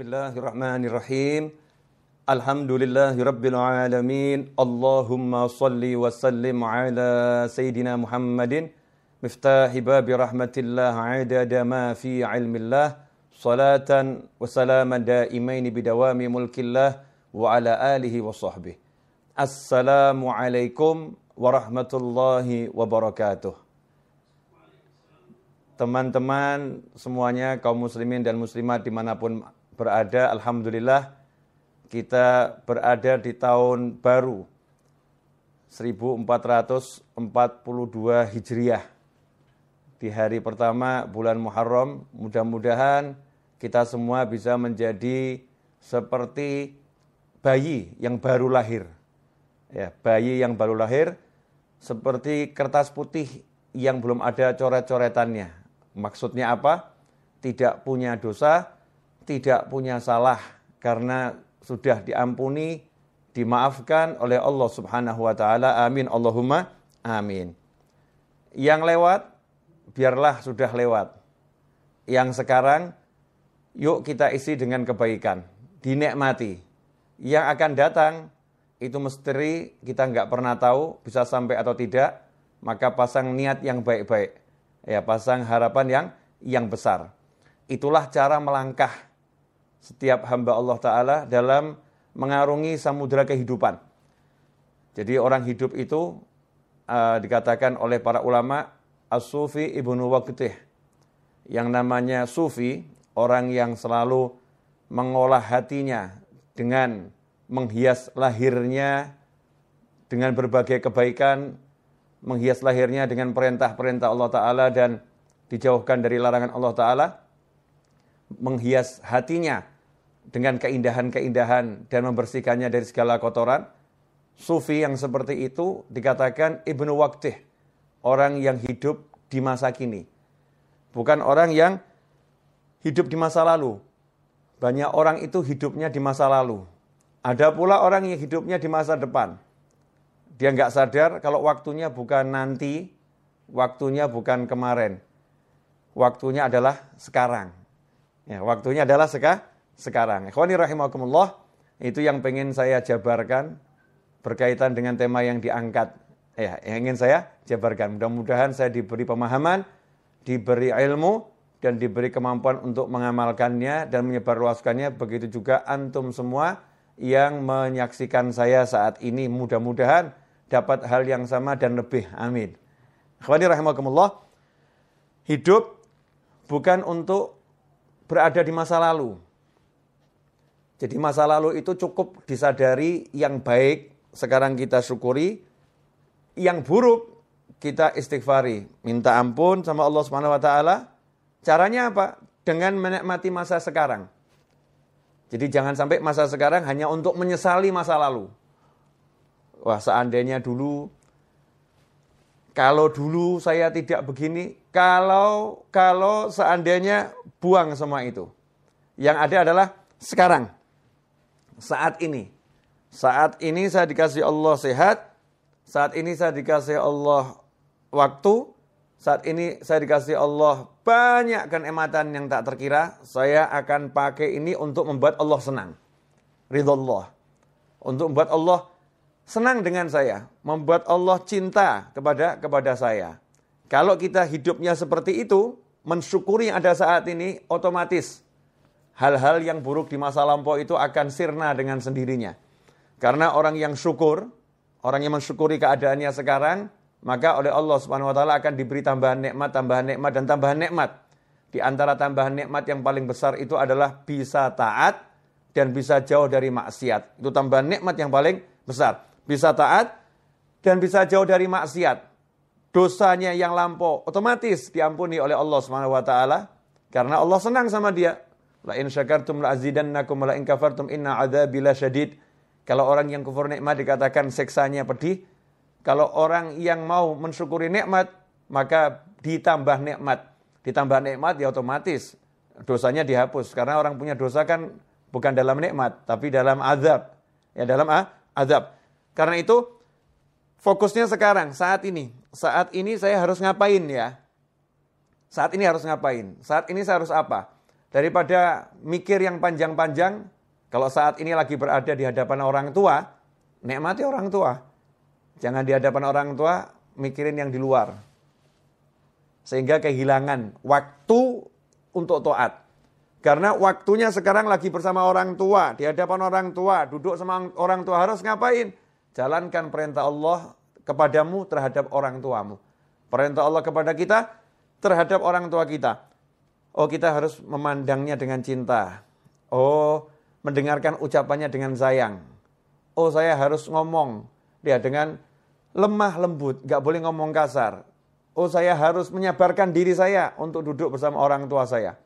Bismillahirrahmanirrahim. Alhamdulillahirabbil alamin. Allahumma salli wa sallim ala sayyidina Muhammadin miftahi babi rahmatillah adada ma fi ilmillah salatan wa salaman daimain bidawami mulkillah wa ala alihi wa sahbihi. Assalamualaikum warahmatullahi wabarakatuh teman-teman semuanya kaum muslimin dan muslimat di mana pun berada Alhamdulillah kita berada di tahun baru 1442 Hijriah. Di hari pertama bulan Muharram mudah-mudahan kita semua bisa menjadi seperti bayi yang baru lahir. Ya bayi yang baru lahir seperti kertas putih yang belum ada coret-coretannya. Maksudnya apa? Tidak punya dosa, tidak punya salah karena sudah diampuni, dimaafkan oleh Allah Subhanahu wa taala. Amin Allahumma amin. Yang lewat biarlah sudah lewat. Yang sekarang yuk kita isi dengan kebaikan, dinikmati. Yang akan datang itu misteri kita nggak pernah tahu bisa sampai atau tidak, maka pasang niat yang baik-baik ya pasang harapan yang yang besar. Itulah cara melangkah setiap hamba Allah Ta'ala dalam mengarungi samudera kehidupan. Jadi orang hidup itu uh, dikatakan oleh para ulama As-Sufi Ibnu Waqtih. Yang namanya Sufi, orang yang selalu mengolah hatinya dengan menghias lahirnya dengan berbagai kebaikan menghias lahirnya dengan perintah-perintah Allah Ta'ala dan dijauhkan dari larangan Allah Ta'ala, menghias hatinya dengan keindahan-keindahan dan membersihkannya dari segala kotoran, sufi yang seperti itu dikatakan Ibnu Waktih, orang yang hidup di masa kini. Bukan orang yang hidup di masa lalu. Banyak orang itu hidupnya di masa lalu. Ada pula orang yang hidupnya di masa depan. Dia nggak sadar kalau waktunya bukan nanti, waktunya bukan kemarin. Waktunya adalah sekarang. Ya, waktunya adalah seka, sekarang. Ikhwani rahimakumullah, itu yang pengen saya jabarkan berkaitan dengan tema yang diangkat. Ya, yang ingin saya jabarkan. Mudah-mudahan saya diberi pemahaman, diberi ilmu, dan diberi kemampuan untuk mengamalkannya dan menyebarluaskannya. Begitu juga antum semua yang menyaksikan saya saat ini. Mudah-mudahan dapat hal yang sama dan lebih. Amin. Akhwani rahimakumullah. Hidup bukan untuk berada di masa lalu. Jadi masa lalu itu cukup disadari yang baik sekarang kita syukuri, yang buruk kita istighfari, minta ampun sama Allah Subhanahu wa taala. Caranya apa? Dengan menikmati masa sekarang. Jadi jangan sampai masa sekarang hanya untuk menyesali masa lalu wah seandainya dulu kalau dulu saya tidak begini, kalau kalau seandainya buang semua itu. Yang ada adalah sekarang. Saat ini. Saat ini saya dikasih Allah sehat, saat ini saya dikasih Allah waktu, saat ini saya dikasih Allah banyak kenikmatan yang tak terkira, saya akan pakai ini untuk membuat Allah senang. Ridho Allah. Untuk membuat Allah senang dengan saya, membuat Allah cinta kepada kepada saya. Kalau kita hidupnya seperti itu, mensyukuri yang ada saat ini, otomatis hal-hal yang buruk di masa lampau itu akan sirna dengan sendirinya. Karena orang yang syukur, orang yang mensyukuri keadaannya sekarang, maka oleh Allah Subhanahu wa taala akan diberi tambahan nikmat, tambahan nikmat dan tambahan nikmat. Di antara tambahan nikmat yang paling besar itu adalah bisa taat dan bisa jauh dari maksiat. Itu tambahan nikmat yang paling besar bisa taat dan bisa jauh dari maksiat. Dosanya yang lampau otomatis diampuni oleh Allah Subhanahu wa taala karena Allah senang sama dia. La in syakartum la azidannakum la in kafartum inna adzabi syadid. Kalau orang yang kufur nikmat dikatakan seksanya pedih. Kalau orang yang mau mensyukuri nikmat, maka ditambah nikmat. Ditambah nikmat ya otomatis dosanya dihapus karena orang punya dosa kan bukan dalam nikmat tapi dalam azab. Ya dalam ah, azab. Karena itu fokusnya sekarang, saat ini. Saat ini saya harus ngapain ya? Saat ini harus ngapain? Saat ini saya harus apa? Daripada mikir yang panjang-panjang, kalau saat ini lagi berada di hadapan orang tua, nikmati orang tua. Jangan di hadapan orang tua, mikirin yang di luar. Sehingga kehilangan waktu untuk taat. Karena waktunya sekarang lagi bersama orang tua, di hadapan orang tua, duduk sama orang tua harus ngapain? Jalankan perintah Allah kepadamu terhadap orang tuamu. Perintah Allah kepada kita terhadap orang tua kita. Oh kita harus memandangnya dengan cinta. Oh mendengarkan ucapannya dengan sayang. Oh saya harus ngomong dia dengan lemah lembut, gak boleh ngomong kasar. Oh saya harus menyabarkan diri saya untuk duduk bersama orang tua saya.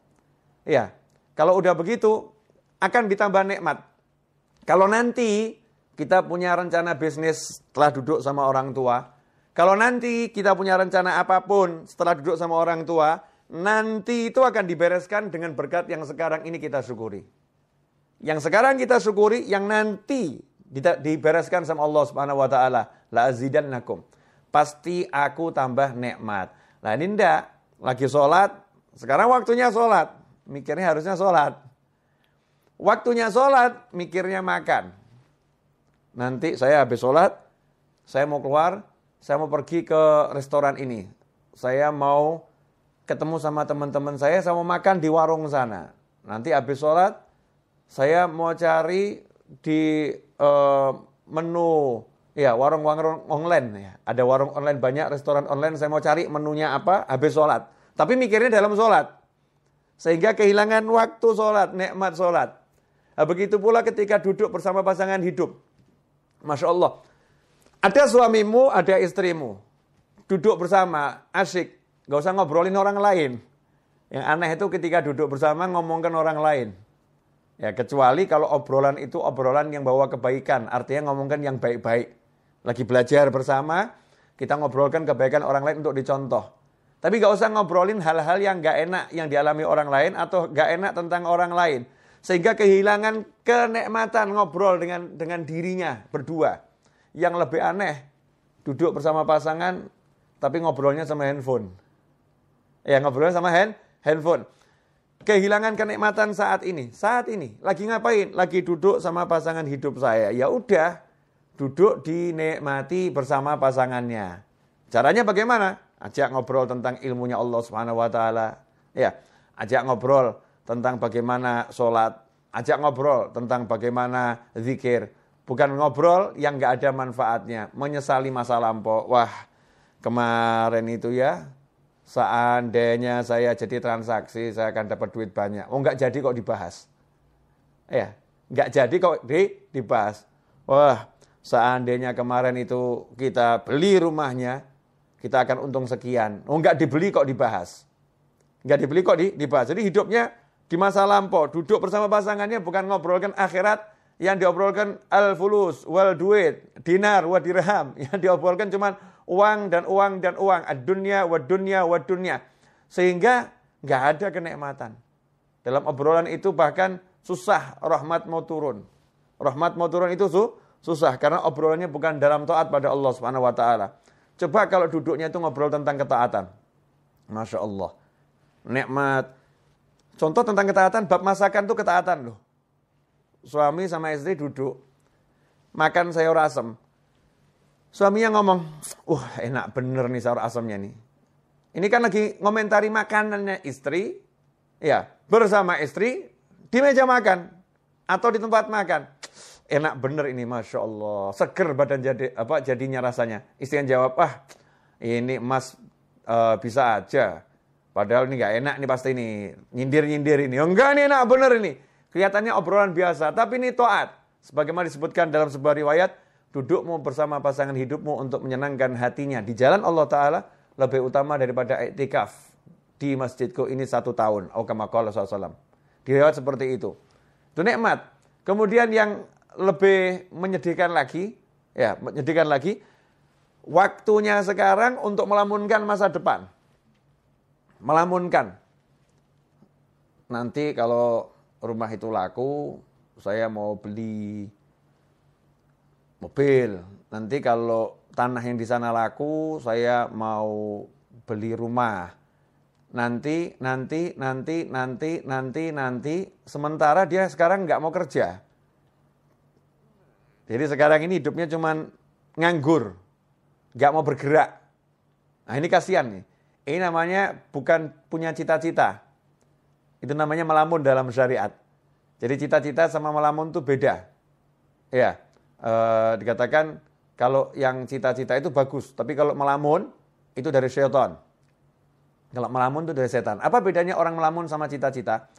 Ya, kalau udah begitu akan ditambah nikmat. Kalau nanti kita punya rencana bisnis setelah duduk sama orang tua, kalau nanti kita punya rencana apa pun setelah duduk sama orang tua, nanti itu akan dibereskan dengan berkat yang sekarang ini kita syukuri. Yang sekarang kita syukuri, yang nanti dibereskan sama Allah Subhanahu wa taala, la azidannakum. Pasti aku tambah nikmat. Nah, ini ndak lagi sholat, sekarang waktunya sholat. Mikirnya harusnya sholat. Waktunya sholat, mikirnya makan. Nanti saya habis sholat, saya mau keluar, saya mau pergi ke restoran ini. Saya mau ketemu sama teman-teman saya, saya mau makan di warung sana. Nanti habis sholat, saya mau cari di uh, menu ya warung-warung online ya. Ada warung online banyak, restoran online. Saya mau cari menunya apa habis sholat. Tapi mikirnya dalam sholat. Sehingga kehilangan waktu sholat, nikmat sholat. Nah, begitu pula ketika duduk bersama pasangan hidup. Masya Allah. Ada suamimu, ada istrimu. Duduk bersama, asyik. Gak usah ngobrolin orang lain. Yang aneh itu ketika duduk bersama ngomongkan orang lain. Ya, kecuali kalau obrolan itu obrolan yang bawa kebaikan, artinya ngomongkan yang baik-baik. Lagi belajar bersama, kita ngobrolkan kebaikan orang lain untuk dicontoh. Tapi gak usah ngobrolin hal-hal yang gak enak yang dialami orang lain atau gak enak tentang orang lain. Sehingga kehilangan kenikmatan ngobrol dengan dengan dirinya berdua. Yang lebih aneh, duduk bersama pasangan tapi ngobrolnya sama handphone. Ya ngobrol sama hand, handphone. Kehilangan kenikmatan saat ini. Saat ini lagi ngapain? Lagi duduk sama pasangan hidup saya. Ya udah, duduk dinikmati bersama pasangannya. Caranya bagaimana? Ajak ngobrol tentang ilmunya Allah Subhanahu wa taala. Ya, ajak ngobrol tentang bagaimana sholat. Ajak ngobrol tentang bagaimana zikir. Bukan ngobrol yang nggak ada manfaatnya. Menyesali masa lampau. Wah, kemarin itu ya seandainya saya jadi transaksi, saya akan dapat duit banyak. Oh, nggak jadi kok dibahas. Ya, nggak jadi kok di, dibahas. Wah, seandainya kemarin itu kita beli rumahnya, kita akan untung sekian. Oh, nggak dibeli kok dibahas. Nggak dibeli kok di, dibahas. Jadi hidupnya di masa lampau, duduk bersama pasangannya bukan ngobrolkan akhirat, yang diobrolkan al-fulus, wal duit, dinar, wa dirham. Yang diobrolkan cuma uang dan uang dan uang, ad-dunya wa dunya wa dunya. Sehingga nggak ada kenikmatan. Dalam obrolan itu bahkan susah rahmat mau turun. Rahmat mau turun itu su susah karena obrolannya bukan dalam taat pada Allah Subhanahu wa taala. Coba kalau duduknya itu ngobrol tentang ketaatan. Masya Allah. Nikmat. Contoh tentang ketaatan, bab masakan itu ketaatan loh. Suami sama istri duduk. Makan sayur asem. Suaminya ngomong, wah enak bener nih sayur asamnya nih. Ini kan lagi ngomentari makanannya istri, ya bersama istri di meja makan atau di tempat makan. Enak bener ini, masya Allah, seger badan jadi apa jadinya rasanya. Istri yang jawab, ah ini mas uh, bisa aja. Padahal ini nggak enak nih pasti ini nyindir nyindir ini. Oh, enggak nih enak bener ini. Kelihatannya obrolan biasa, tapi ini toat. Sebagaimana disebutkan dalam sebuah riwayat, dudukmu bersama pasangan hidupmu untuk menyenangkan hatinya di jalan Allah Ta'ala lebih utama daripada iktikaf di masjidku ini satu tahun. Aukamakala SAW. Diriwayat seperti itu. Itu nikmat. Kemudian yang lebih menyedihkan lagi, ya menyedihkan lagi, waktunya sekarang untuk melamunkan masa depan. Melamunkan. Nanti kalau rumah itu laku, saya mau beli mobil. Nanti kalau tanah yang di sana laku, saya mau beli rumah. nanti, nanti, nanti, nanti, nanti, nanti. Sementara dia sekarang nggak mau kerja. Jadi sekarang ini hidupnya cuma nganggur, nggak mau bergerak. Nah ini kasihan nih. Ini namanya bukan punya cita-cita. Itu namanya melamun dalam syariat. Jadi cita-cita sama melamun itu beda. Ya, e, dikatakan kalau yang cita-cita itu bagus, tapi kalau melamun itu dari syaitan. Kalau melamun itu dari setan. Apa bedanya orang melamun sama cita-cita?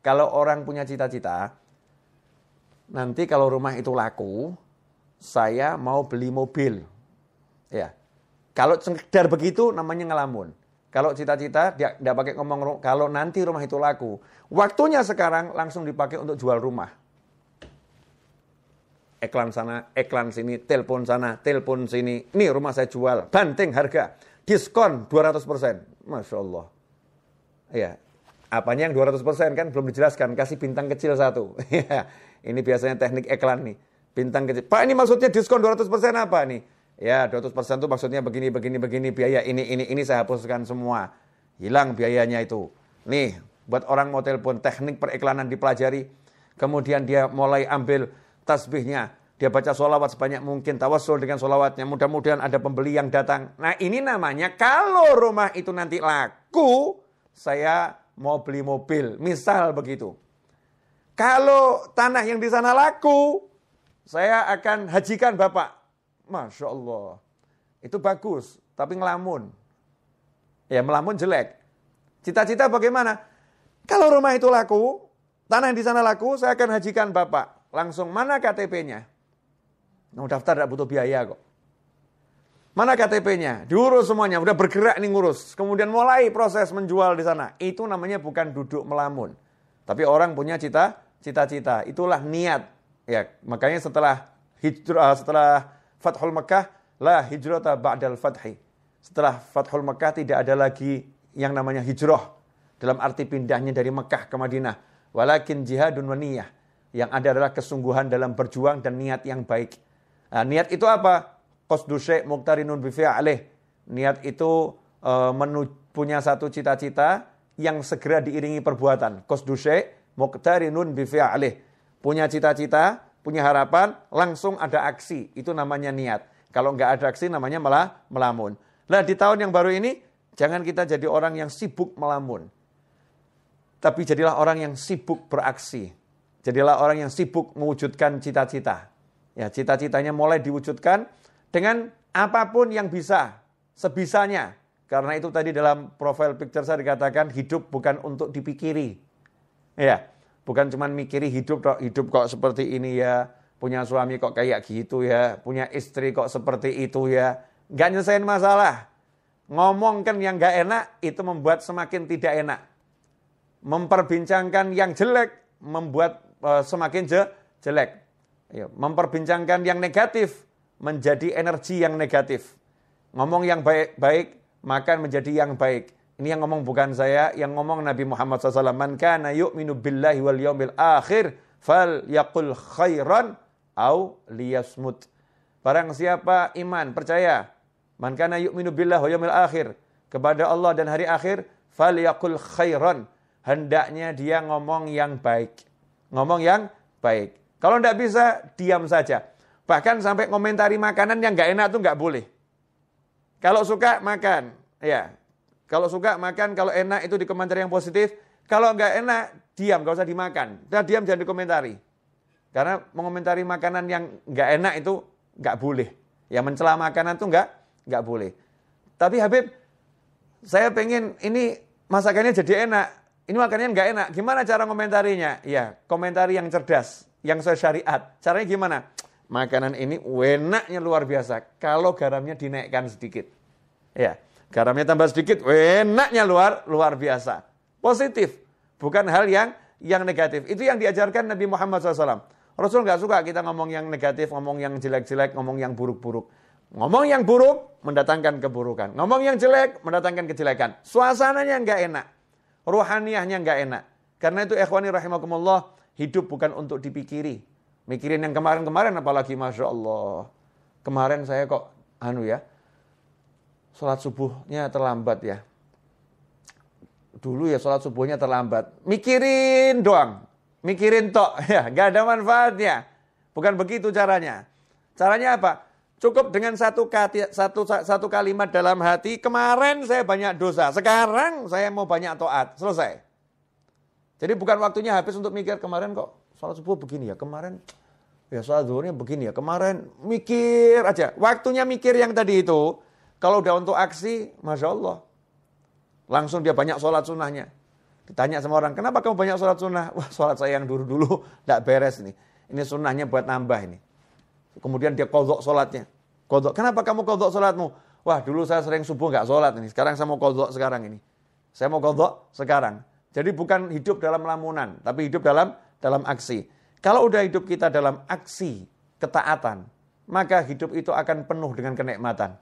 Kalau orang punya cita-cita, nanti kalau rumah itu laku, saya mau beli mobil. Ya. Kalau sekedar begitu namanya ngelamun. Kalau cita-cita dia tidak pakai ngomong kalau nanti rumah itu laku. Waktunya sekarang langsung dipakai untuk jual rumah. Iklan sana, iklan sini, telepon sana, telepon sini. Ini rumah saya jual, banting harga, diskon 200%. Masya Allah. Ya, apanya yang 200% kan belum dijelaskan, kasih bintang kecil satu. Ya, ini biasanya teknik iklan nih. Bintang kecil. Pak ini maksudnya diskon 200% apa nih? Ya 200% itu maksudnya begini, begini, begini, biaya ini, ini, ini saya hapuskan semua. Hilang biayanya itu. Nih, buat orang mau telepon, teknik periklanan dipelajari. Kemudian dia mulai ambil tasbihnya, dia baca sholawat sebanyak mungkin, tawasul dengan sholawatnya. Mudah-mudahan ada pembeli yang datang. Nah ini namanya kalau rumah itu nanti laku, saya mau beli mobil. Misal begitu. Kalau tanah yang di sana laku, saya akan hajikan Bapak. Masya Allah. Itu bagus, tapi ngelamun. Ya melamun jelek. Cita-cita bagaimana? Kalau rumah itu laku, tanah yang di sana laku, saya akan hajikan Bapak. Langsung mana KTP-nya? Mau daftar tidak butuh biaya kok. Mana KTP-nya? Diurus semuanya, udah bergerak nih ngurus. Kemudian mulai proses menjual di sana. Itu namanya bukan duduk melamun. Tapi orang punya cita, cita-cita. Itulah niat. Ya, makanya setelah hijrah, setelah Fathul Mekah, la hijrata ba'dal fathi. Setelah Fathul Mekah tidak ada lagi yang namanya hijrah. Dalam arti pindahnya dari Mekah ke Madinah. Walakin jihadun wa niyah. Yang ada adalah kesungguhan dalam berjuang dan niat yang baik. Nah, niat itu apa? Qasdu syai' muqtarinun alih. Niat itu e, menu, punya satu cita-cita yang segera diiringi perbuatan. Qasdu syai' muqtarinun alih. Punya cita-cita, punya harapan, langsung ada aksi. Itu namanya niat. Kalau nggak ada aksi namanya malah melamun. Nah di tahun yang baru ini, jangan kita jadi orang yang sibuk melamun. Tapi jadilah orang yang sibuk beraksi. Jadilah orang yang sibuk mewujudkan cita-cita. Ya, cita-citanya mulai diwujudkan dengan apa pun yang bisa, sebisanya. Karena itu tadi dalam profile picture saya dikatakan hidup bukan untuk dipikiri. Ya, bukan cuma mikiri hidup kok hidup kok seperti ini ya, punya suami kok kayak gitu ya, punya istri kok seperti itu ya. Gak nyelesain masalah. Ngomongkan yang gak enak itu membuat semakin tidak enak. Memperbincangkan yang jelek membuat semakin je, jelek. Ya, memperbincangkan yang negatif menjadi energi yang negatif. Ngomong yang baik-baik, maka menjadi yang baik. Ini yang ngomong bukan saya, yang ngomong Nabi Muhammad SAW. Man kana yu'minu billahi wal yaumil akhir, fal yakul khairan au liyasmut. Barang siapa iman, percaya. Man kana yu'minu billahi wal yaumil akhir. Kepada Allah dan hari akhir, fal yakul khairan. Hendaknya dia ngomong yang baik. Ngomong yang baik. Kalau tidak bisa, diam saja. Bahkan sampai komentari makanan yang nggak enak tuh nggak boleh. Kalau suka, makan. Ya, kalau suka makan, kalau enak itu di komentar yang positif. Kalau nggak enak, diam, nggak usah dimakan. Dan diam jangan dikomentari. Karena mengomentari makanan yang nggak enak itu nggak boleh. Ya mencela makanan itu nggak nggak boleh. Tapi Habib, saya pengen ini masakannya jadi enak. Ini makanannya nggak enak. Gimana cara komentarinya? Ya, komentari yang cerdas yang syariat. Caranya gimana? Makanan ini enaknya luar biasa kalau garamnya dinaikkan sedikit. Ya, garamnya tambah sedikit, enaknya luar luar biasa. Positif, bukan hal yang yang negatif. Itu yang diajarkan Nabi Muhammad SAW. Rasul nggak suka kita ngomong yang negatif, ngomong yang jelek-jelek, ngomong yang buruk-buruk. Ngomong yang buruk mendatangkan keburukan. Ngomong yang jelek mendatangkan kejelekan. Suasananya nggak enak. Ruhaniahnya nggak enak. Karena itu ikhwani rahimakumullah, Hidup bukan untuk dipikiri. Mikirin yang kemarin-kemarin apalagi Masya Allah. Kemarin saya kok anu ya, sholat subuhnya terlambat ya. dulu ya sholat subuhnya terlambat. Mikirin doang. Mikirin tok. Ya, nggak ada manfaatnya. Bukan begitu caranya. Caranya apa? Cukup dengan satu, satu, satu kalimat dalam hati, kemarin saya banyak dosa, sekarang saya mau banyak toat. Selesai. Jadi bukan waktunya habis untuk mikir kemarin kok sholat subuh begini ya, kemarin ya sholat zuhurnya begini ya, kemarin mikir aja. Waktunya mikir yang tadi itu, kalau udah untuk aksi, Masya Allah. Langsung dia banyak sholat sunnahnya. Ditanya sama orang, kenapa kamu banyak sholat sunnah? Wah sholat saya yang dulu-dulu tidak beres nih. Ini sunnahnya buat nambah ini. Kemudian dia kodok sholatnya. Kodok, kenapa kamu kodok sholatmu? Wah dulu saya sering subuh nggak sholat ini. Sekarang saya mau kodok sekarang ini. Saya mau kodok sekarang. Jadi bukan hidup dalam lamunan, tapi hidup dalam dalam aksi. Kalau udah hidup kita dalam aksi ketaatan, maka hidup itu akan penuh dengan kenikmatan.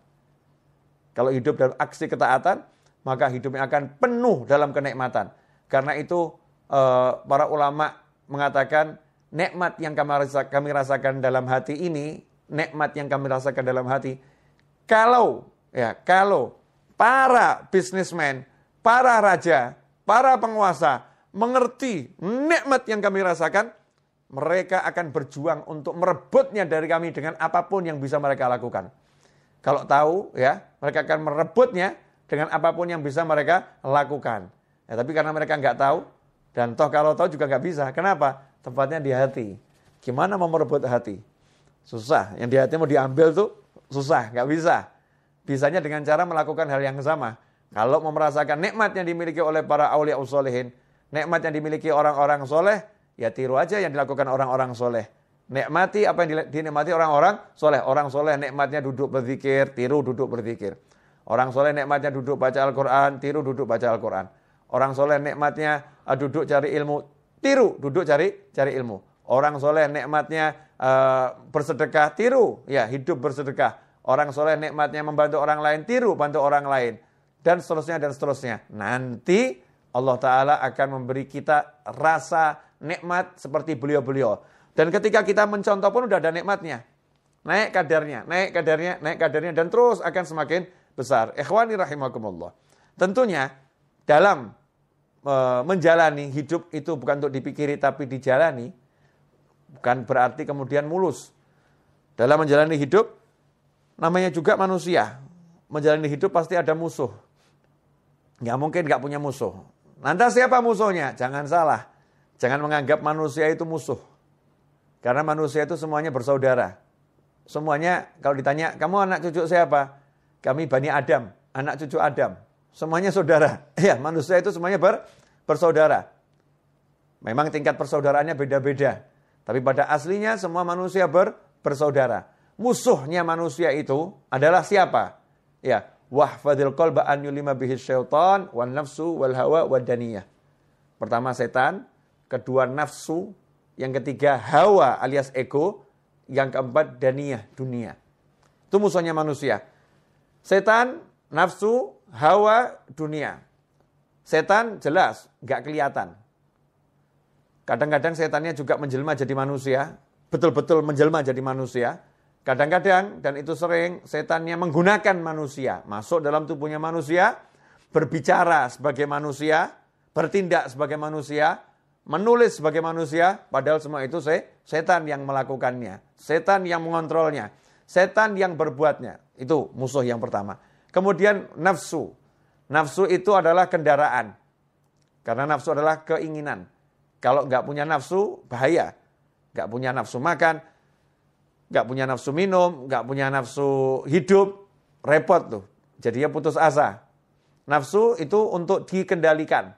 Kalau hidup dalam aksi ketaatan, maka hidupnya akan penuh dalam kenikmatan. Karena itu eh, para ulama mengatakan nikmat yang kami rasakan dalam hati ini, nikmat yang kami rasakan dalam hati, kalau ya kalau para bisnismen, para raja, para penguasa mengerti nikmat yang kami rasakan, mereka akan berjuang untuk merebutnya dari kami dengan apa pun yang bisa mereka lakukan. Kalau tahu ya, mereka akan merebutnya dengan apa pun yang bisa mereka lakukan. Ya, tapi karena mereka nggak tahu, dan toh kalau tahu juga nggak bisa. Kenapa? Tempatnya di hati. Gimana mau merebut hati? Susah. Yang di hati mau diambil tuh susah, nggak bisa. Bisanya dengan cara melakukan hal yang sama. Kalau mau merasakan nikmat yang dimiliki oleh para awliya usolehin, nikmat yang dimiliki orang-orang soleh, ya tiru aja yang dilakukan orang-orang soleh. Nikmati apa yang dinikmati orang-orang soleh. Orang soleh nikmatnya duduk berzikir, tiru duduk berzikir. Orang soleh nikmatnya duduk baca Al-Quran, tiru duduk baca Al-Quran. Orang soleh nikmatnya duduk cari ilmu, tiru duduk cari cari ilmu. Orang soleh nikmatnya uh, bersedekah, tiru ya hidup bersedekah. Orang soleh nikmatnya membantu orang lain, tiru bantu orang lain dan seterusnya dan seterusnya. Nanti Allah Taala akan memberi kita rasa nikmat seperti beliau-beliau. Dan ketika kita mencontoh pun udah ada nikmatnya. Naik kadarnya, naik kadarnya, naik kadarnya dan terus akan semakin besar. Ikhwani rahimakumullah. Tentunya dalam menjalani hidup itu bukan untuk dipikiri tapi dijalani, bukan berarti kemudian mulus. Dalam menjalani hidup, namanya juga manusia. Menjalani hidup pasti ada musuh. Nggak mungkin nggak punya musuh. Nanti siapa musuhnya? Jangan salah. Jangan menganggap manusia itu musuh. Karena manusia itu semuanya bersaudara. Semuanya kalau ditanya, kamu anak cucu siapa? Kami Bani Adam, anak cucu Adam. Semuanya saudara. Ya, manusia itu semuanya ber, bersaudara. Memang tingkat persaudaraannya beda-beda. Tapi pada aslinya semua manusia ber, bersaudara. Musuhnya manusia itu adalah siapa? Ya, wahfadil qalba an yulima bihi syaitan wan nafsu wal hawa wad daniyah. Pertama setan, kedua nafsu, yang ketiga hawa alias ego, yang keempat daniyah, dunia. Itu musuhnya manusia. Setan, nafsu, hawa dunia. Setan jelas nggak kelihatan. Kadang-kadang setannya juga menjelma jadi manusia, betul-betul menjelma jadi manusia. Kadang-kadang dan itu sering setannya menggunakan manusia, masuk dalam tubuhnya manusia, berbicara sebagai manusia, bertindak sebagai manusia, menulis sebagai manusia, padahal semua itu setan yang melakukannya, setan yang mengontrolnya, setan yang berbuatnya. Itu musuh yang pertama. Kemudian nafsu. Nafsu itu adalah kendaraan. Karena nafsu adalah keinginan. Kalau nggak punya nafsu, bahaya. Nggak punya nafsu makan, nggak punya nafsu minum, nggak punya nafsu hidup, repot tuh. Jadinya putus asa. Nafsu itu untuk dikendalikan.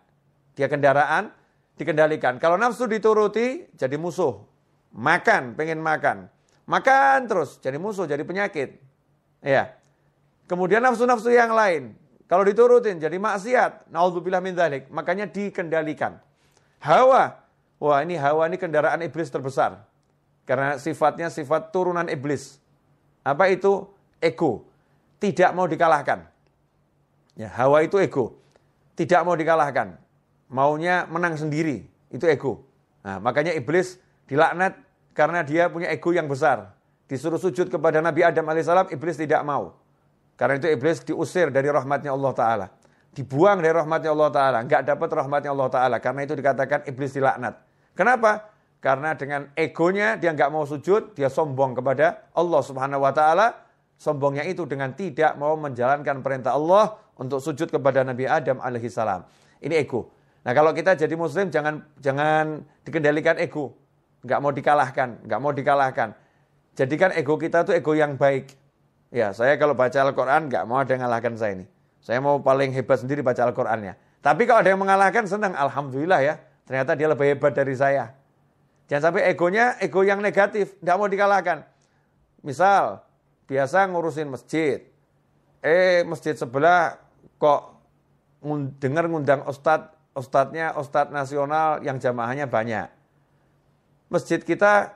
Dia kendaraan, dikendalikan. Kalau nafsu dituruti, jadi musuh. Makan, pengen makan. Makan terus, jadi musuh, jadi penyakit. Ya. Kemudian nafsu-nafsu yang lain, kalau diturutin jadi maksiat, naudzubillah min dzalik, makanya dikendalikan. Hawa, wah ini hawa ini kendaraan iblis terbesar. Karena sifatnya sifat turunan iblis. Apa itu? Ego. Tidak mau dikalahkan. Ya, hawa itu ego. Tidak mau dikalahkan. Maunya menang sendiri. Itu ego. Nah, makanya iblis dilaknat karena dia punya ego yang besar. Disuruh sujud kepada Nabi Adam alaihissalam, iblis tidak mau. Karena itu iblis diusir dari rahmatnya Allah Ta'ala. dibuang dari rahmatnya Allah Ta'ala. Nggak dapat rahmatnya Allah Ta'ala. Karena itu dikatakan iblis dilaknat. Kenapa? Karena dengan egonya dia nggak mau sujud, dia sombong kepada Allah Subhanahu Wa Ta'ala. Sombongnya itu dengan tidak mau menjalankan perintah Allah untuk sujud kepada Nabi Adam alaihissalam. Ini ego. Nah kalau kita jadi muslim jangan jangan dikendalikan ego. Nggak mau dikalahkan, nggak mau dikalahkan. Jadikan ego kita tuh ego yang baik. Ya, saya kalau baca Al-Quran nggak mau ada yang mengalahkan saya ini. Saya mau paling hebat sendiri baca Al-Qurannya. Tapi kalau ada yang mengalahkan senang, Alhamdulillah ya. Ternyata dia lebih hebat dari saya. Jangan sampai egonya ego yang negatif, nggak mau dikalahkan. Misal, biasa ngurusin masjid. Eh, masjid sebelah kok dengar ngundang ustadz, ustadznya ustadz nasional yang jamaahnya banyak. Masjid kita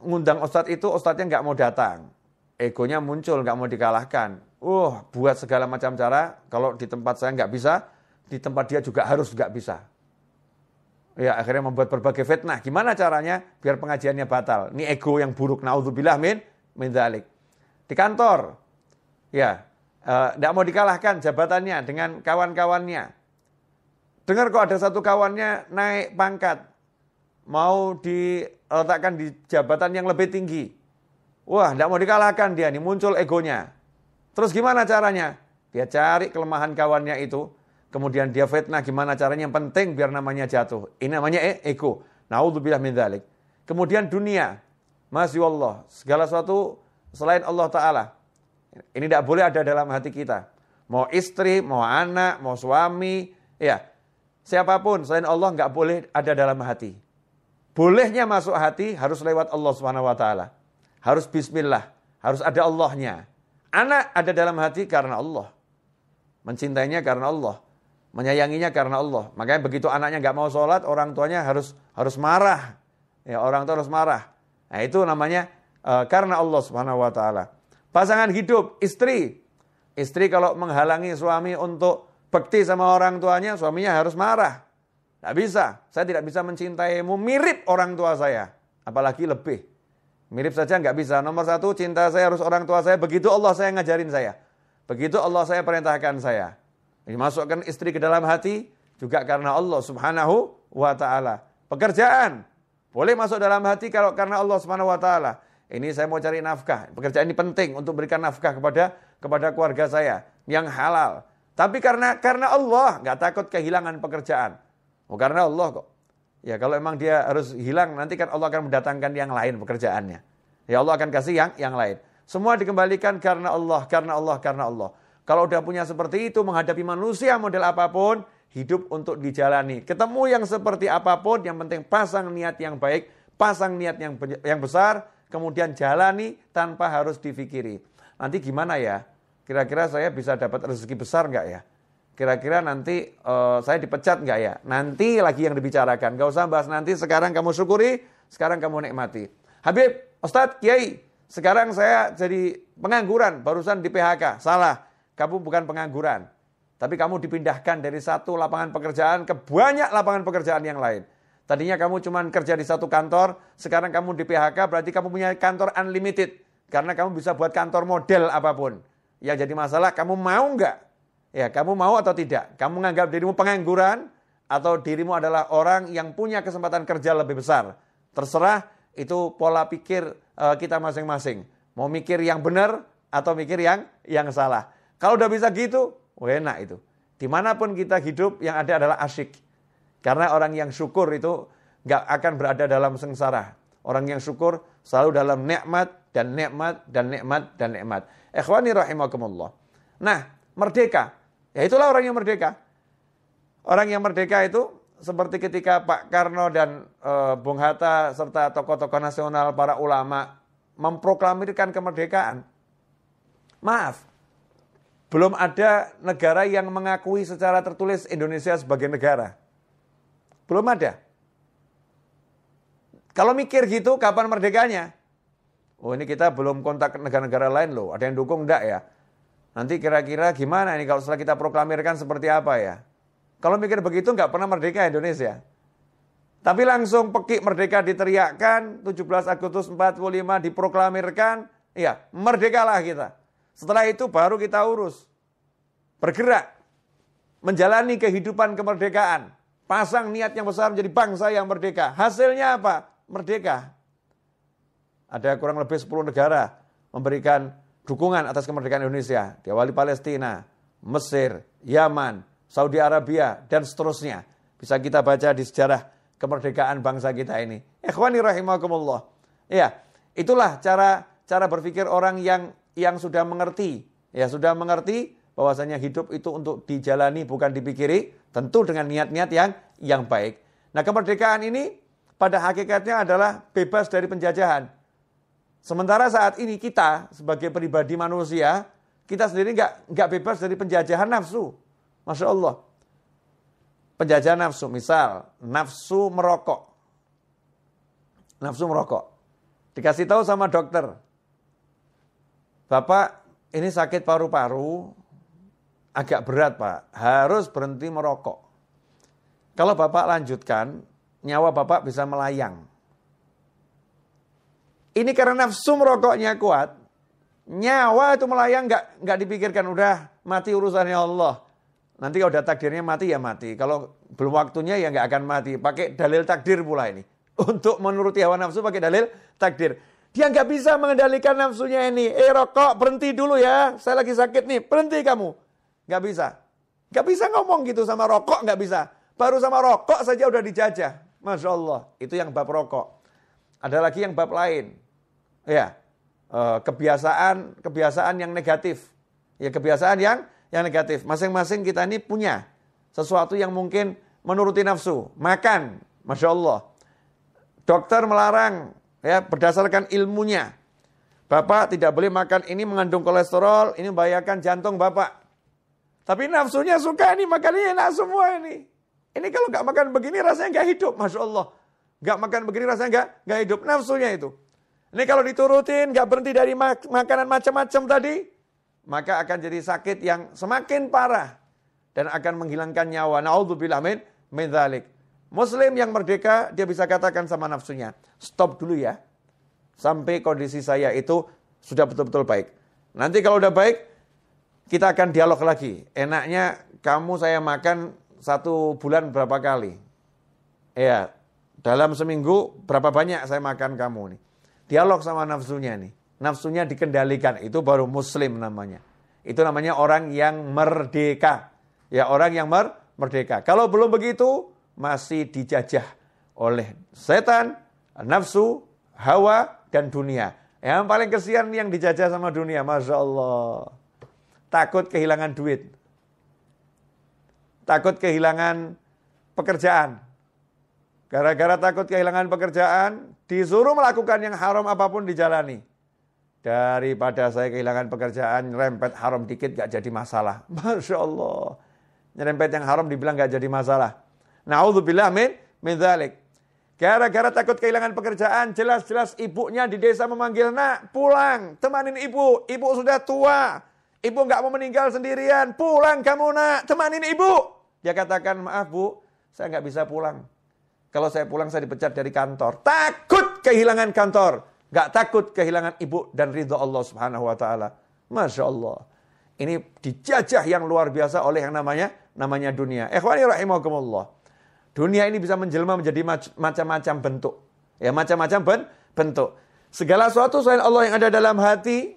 ngundang ustadz itu ustadznya nggak mau datang egonya muncul, nggak mau dikalahkan. Uh, buat segala macam cara, kalau di tempat saya nggak bisa, di tempat dia juga harus nggak bisa. Ya, akhirnya membuat berbagai fitnah. Gimana caranya biar pengajiannya batal? Ini ego yang buruk. Naudzubillah min min dalik. Di kantor, ya, tidak uh, mau dikalahkan jabatannya dengan kawan-kawannya. Dengar kok ada satu kawannya naik pangkat, mau diletakkan di jabatan yang lebih tinggi. Wah, tidak mau dikalahkan dia, ini muncul egonya. Terus gimana caranya? Dia cari kelemahan kawannya itu, kemudian dia fitnah gimana caranya yang penting biar namanya jatuh. Ini namanya e ego. Naudzubillah min dzalik. Kemudian dunia. Masya Allah, segala sesuatu selain Allah Ta'ala. Ini tidak boleh ada dalam hati kita. Mau istri, mau anak, mau suami, ya. Siapa pun selain Allah nggak boleh ada dalam hati. Bolehnya masuk hati harus lewat Allah Subhanahu wa taala. Harus bismillah, harus ada Allahnya. Anak ada dalam hati karena Allah. Mencintainya karena Allah. Menyayanginya karena Allah. Makanya begitu anaknya nggak mau sholat, orang tuanya harus harus marah. Ya, orang tua harus marah. Nah, itu namanya uh, karena Allah Subhanahu wa taala. Pasangan hidup, istri. Istri kalau menghalangi suami untuk bekti sama orang tuanya, suaminya harus marah. Tidak bisa. Saya tidak bisa mencintaimu mirip orang tua saya. Apalagi lebih. Mirip saja nggak bisa. Nomor satu, cinta saya harus orang tua saya. Begitu Allah saya ngajarin saya. Begitu Allah saya perintahkan saya. Dimasukkan istri ke dalam hati juga karena Allah subhanahu wa ta'ala. Pekerjaan. Boleh masuk dalam hati kalau karena Allah subhanahu wa ta'ala. Ini saya mau cari nafkah. Pekerjaan ini penting untuk berikan nafkah kepada kepada keluarga saya yang halal. Tapi karena karena Allah nggak takut kehilangan pekerjaan. Oh karena Allah kok. Ya kalau emang dia harus hilang nanti kan Allah akan mendatangkan yang lain pekerjaannya. Ya Allah akan kasih yang yang lain. Semua dikembalikan karena Allah, karena Allah, karena Allah. Kalau udah punya seperti itu menghadapi manusia model apa pun, hidup untuk dijalani. Ketemu yang seperti apa pun, yang penting pasang niat yang baik, pasang niat yang yang besar, kemudian jalani tanpa harus difikiri. Nanti gimana ya? Kira-kira saya bisa dapat rezeki besar nggak ya? Kira-kira nanti uh, saya dipecat nggak ya? Nanti lagi yang dibicarakan. Gak usah bahas nanti, sekarang kamu syukuri, sekarang kamu nikmati. Habib, Ustadz, Kiai, sekarang saya jadi pengangguran, barusan di PHK. Salah, kamu bukan pengangguran. Tapi kamu dipindahkan dari satu lapangan pekerjaan ke banyak lapangan pekerjaan yang lain. Tadinya kamu cuma kerja di satu kantor, sekarang kamu di PHK berarti kamu punya kantor unlimited. Karena kamu bisa buat kantor model apa pun. Ya jadi masalah, kamu mau nggak Ya, kamu mau atau tidak? Kamu menganggap dirimu pengangguran atau dirimu adalah orang yang punya kesempatan kerja lebih besar? Terserah itu pola pikir uh, kita masing-masing. Mau mikir yang benar atau mikir yang yang salah. Kalau udah bisa gitu, enak itu. Di mana pun kita hidup yang ada adalah asyik. Karena orang yang syukur itu nggak akan berada dalam sengsara. Orang yang syukur selalu dalam nikmat dan nikmat dan nikmat dan nikmat. Ikhwani rahimakumullah. Nah, merdeka. Ya itulah orang yang merdeka. Orang yang merdeka itu seperti ketika Pak Karno dan e, Bung Hatta serta tokoh-tokoh nasional para ulama memproklamirkan kemerdekaan. Maaf, belum ada negara yang mengakui secara tertulis Indonesia sebagai negara. Belum ada. Kalau mikir gitu, kapan merdekanya? Oh ini kita belum kontak negara-negara lain loh. Ada yang dukung enggak ya? Nanti kira-kira gimana ini kalau setelah kita proklamirkan seperti apa ya? Kalau mikir begitu nggak pernah merdeka Indonesia. Tapi langsung pekik merdeka diteriakkan, 17 Agustus 45 diproklamirkan, ya merdekalah kita. Setelah itu baru kita urus. Bergerak. menjalani kehidupan kemerdekaan. Pasang niat yang besar menjadi bangsa yang merdeka. Hasilnya apa? Merdeka. Ada kurang lebih 10 negara memberikan dukungan atas kemerdekaan Indonesia. Diawali Palestina, Mesir, Yaman, Saudi Arabia, dan seterusnya. Bisa kita baca di sejarah kemerdekaan bangsa kita ini. Ikhwani rahimakumullah. Ya, itulah cara cara berpikir orang yang yang sudah mengerti. Ya, sudah mengerti bahwasanya hidup itu untuk dijalani bukan dipikiri, tentu dengan niat-niat yang yang baik. Nah, kemerdekaan ini pada hakikatnya adalah bebas dari penjajahan. Sementara saat ini kita sebagai pribadi manusia, kita sendiri nggak nggak bebas dari penjajahan nafsu. Masya Allah. Penjajahan nafsu, misal nafsu merokok. Nafsu merokok. Dikasih tahu sama dokter. Bapak, ini sakit paru-paru, agak berat Pak, harus berhenti merokok. Kalau Bapak lanjutkan, nyawa Bapak bisa melayang. Ini karena nafsu merokoknya kuat, nyawa itu melayang nggak nggak dipikirkan udah mati urusannya Allah. Nanti kalau udah takdirnya mati ya mati. Kalau belum waktunya ya nggak akan mati. Pakai dalil takdir pula ini. Untuk menuruti hawa nafsu pakai dalil takdir. Dia nggak bisa mengendalikan nafsunya ini. Eh rokok berhenti dulu ya. Saya lagi sakit nih. Berhenti kamu. Nggak bisa. Nggak bisa ngomong gitu sama rokok, nggak bisa. Baru sama rokok saja udah dijajah. Masya Allah. Itu yang bab rokok. Ada lagi yang bab lain. Ya, eh, kebiasaan kebiasaan yang negatif. Ya kebiasaan yang yang negatif. Masing-masing kita ini punya sesuatu yang mungkin menuruti nafsu. Makan, masya Allah. Dokter melarang ya berdasarkan ilmunya. Bapak tidak boleh makan ini mengandung kolesterol, ini membahayakan jantung bapak. Tapi nafsunya suka ini makannya enak semua ini. Ini kalau nggak makan begini rasanya nggak hidup, masya Allah. Nggak makan begini rasanya nggak nggak hidup nafsunya itu. Ini kalau diturutin nggak berhenti dari mak makanan macam-macam tadi, maka akan jadi sakit yang semakin parah dan akan menghilangkan nyawa. Naudzubillah min min dzalik. Muslim yang merdeka dia bisa katakan sama nafsunya, stop dulu ya. Sampai kondisi saya itu sudah betul-betul baik. Nanti kalau udah baik, kita akan dialog lagi. Enaknya kamu saya makan satu bulan berapa kali? Ya, dalam seminggu berapa banyak saya makan kamu nih? Dialog sama nafsunya nih. Nafsunya dikendalikan, itu baru muslim namanya. Itu namanya orang yang merdeka. Ya, orang yang mer merdeka. Kalau belum begitu, masih dijajah oleh setan, nafsu, hawa, dan dunia. Yang paling kesian yang dijajah sama dunia, Masya Allah takut kehilangan duit, takut kehilangan pekerjaan. Gara-gara takut kehilangan pekerjaan, disuruh melakukan yang haram apa pun dijalani. Daripada saya kehilangan pekerjaan, nyerempet haram dikit gak jadi masalah. Masya Allah. Nyerempet yang haram dibilang gak jadi masalah. Na'udzubillah min, min dhalik. Gara-gara takut kehilangan pekerjaan, jelas-jelas ibunya di desa memanggil, nak pulang, temanin ibu, ibu sudah tua, Ibu nggak mau meninggal sendirian. Pulang kamu nak, temanin ibu. Dia katakan, maaf bu, saya nggak bisa pulang. Kalau saya pulang saya dipecat dari kantor. Takut kehilangan kantor. Nggak takut kehilangan ibu dan ridho Allah subhanahu wa ta'ala. Masya Allah. Ini dijajah yang luar biasa oleh yang namanya namanya dunia. Ikhwani rahimakumullah. Dunia ini bisa menjelma menjadi macam-macam bentuk. Ya macam-macam bentuk. Segala sesuatu selain Allah yang ada dalam hati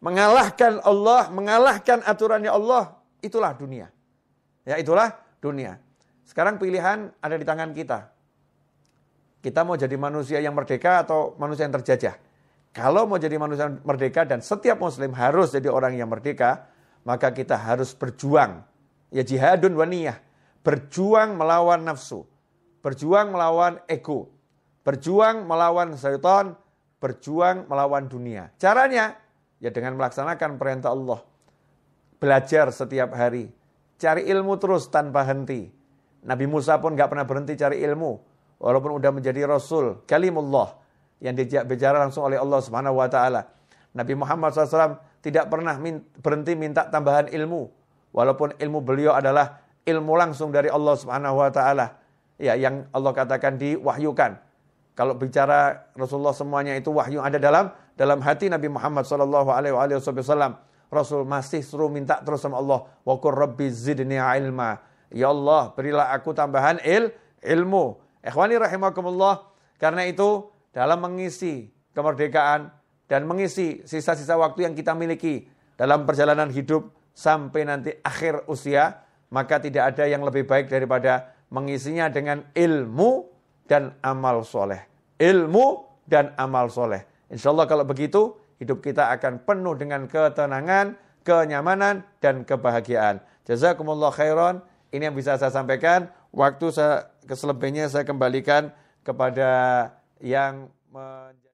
mengalahkan Allah, mengalahkan aturannya Allah, itulah dunia. Ya, itulah dunia. Sekarang pilihan ada di tangan kita. Kita mau jadi manusia yang merdeka atau manusia yang terjajah. Kalau mau jadi manusia yang merdeka dan setiap muslim harus jadi orang yang merdeka, maka kita harus berjuang. Ya jihadun waniyah. Berjuang melawan nafsu. Berjuang melawan ego. Berjuang melawan syaitan. Berjuang melawan dunia. Caranya Ya dengan melaksanakan perintah Allah. Belajar setiap hari. Cari ilmu terus tanpa henti. Nabi Musa pun gak pernah berhenti cari ilmu. Walaupun udah menjadi Rasul. Kalimullah. Yang diajak bicara langsung oleh Allah subhanahu wa ta'ala. Nabi Muhammad SAW tidak pernah berhenti minta tambahan ilmu. Walaupun ilmu beliau adalah ilmu langsung dari Allah subhanahu wa ta'ala. Ya, yang Allah katakan diwahyukan. Kalau bicara Rasulullah semuanya itu wahyu ada dalam dalam hati Nabi Muhammad wasallam. Rasul masih suruh minta terus sama Allah. Wa rabbi zidni ilma. Ya Allah, berilah aku tambahan il, ilmu. Ikhwani rahimakumullah. Karena itu dalam mengisi kemerdekaan dan mengisi sisa-sisa waktu yang kita miliki dalam perjalanan hidup sampai nanti akhir usia, maka tidak ada yang lebih baik daripada mengisinya dengan ilmu dan amal soleh. Ilmu dan amal soleh. Insya Allah kalau begitu, hidup kita akan penuh dengan ketenangan, kenyamanan, dan kebahagiaan. Jazakumullah khairan. Ini yang bisa saya sampaikan. Waktu saya keselebihnya saya kembalikan kepada yang menjadi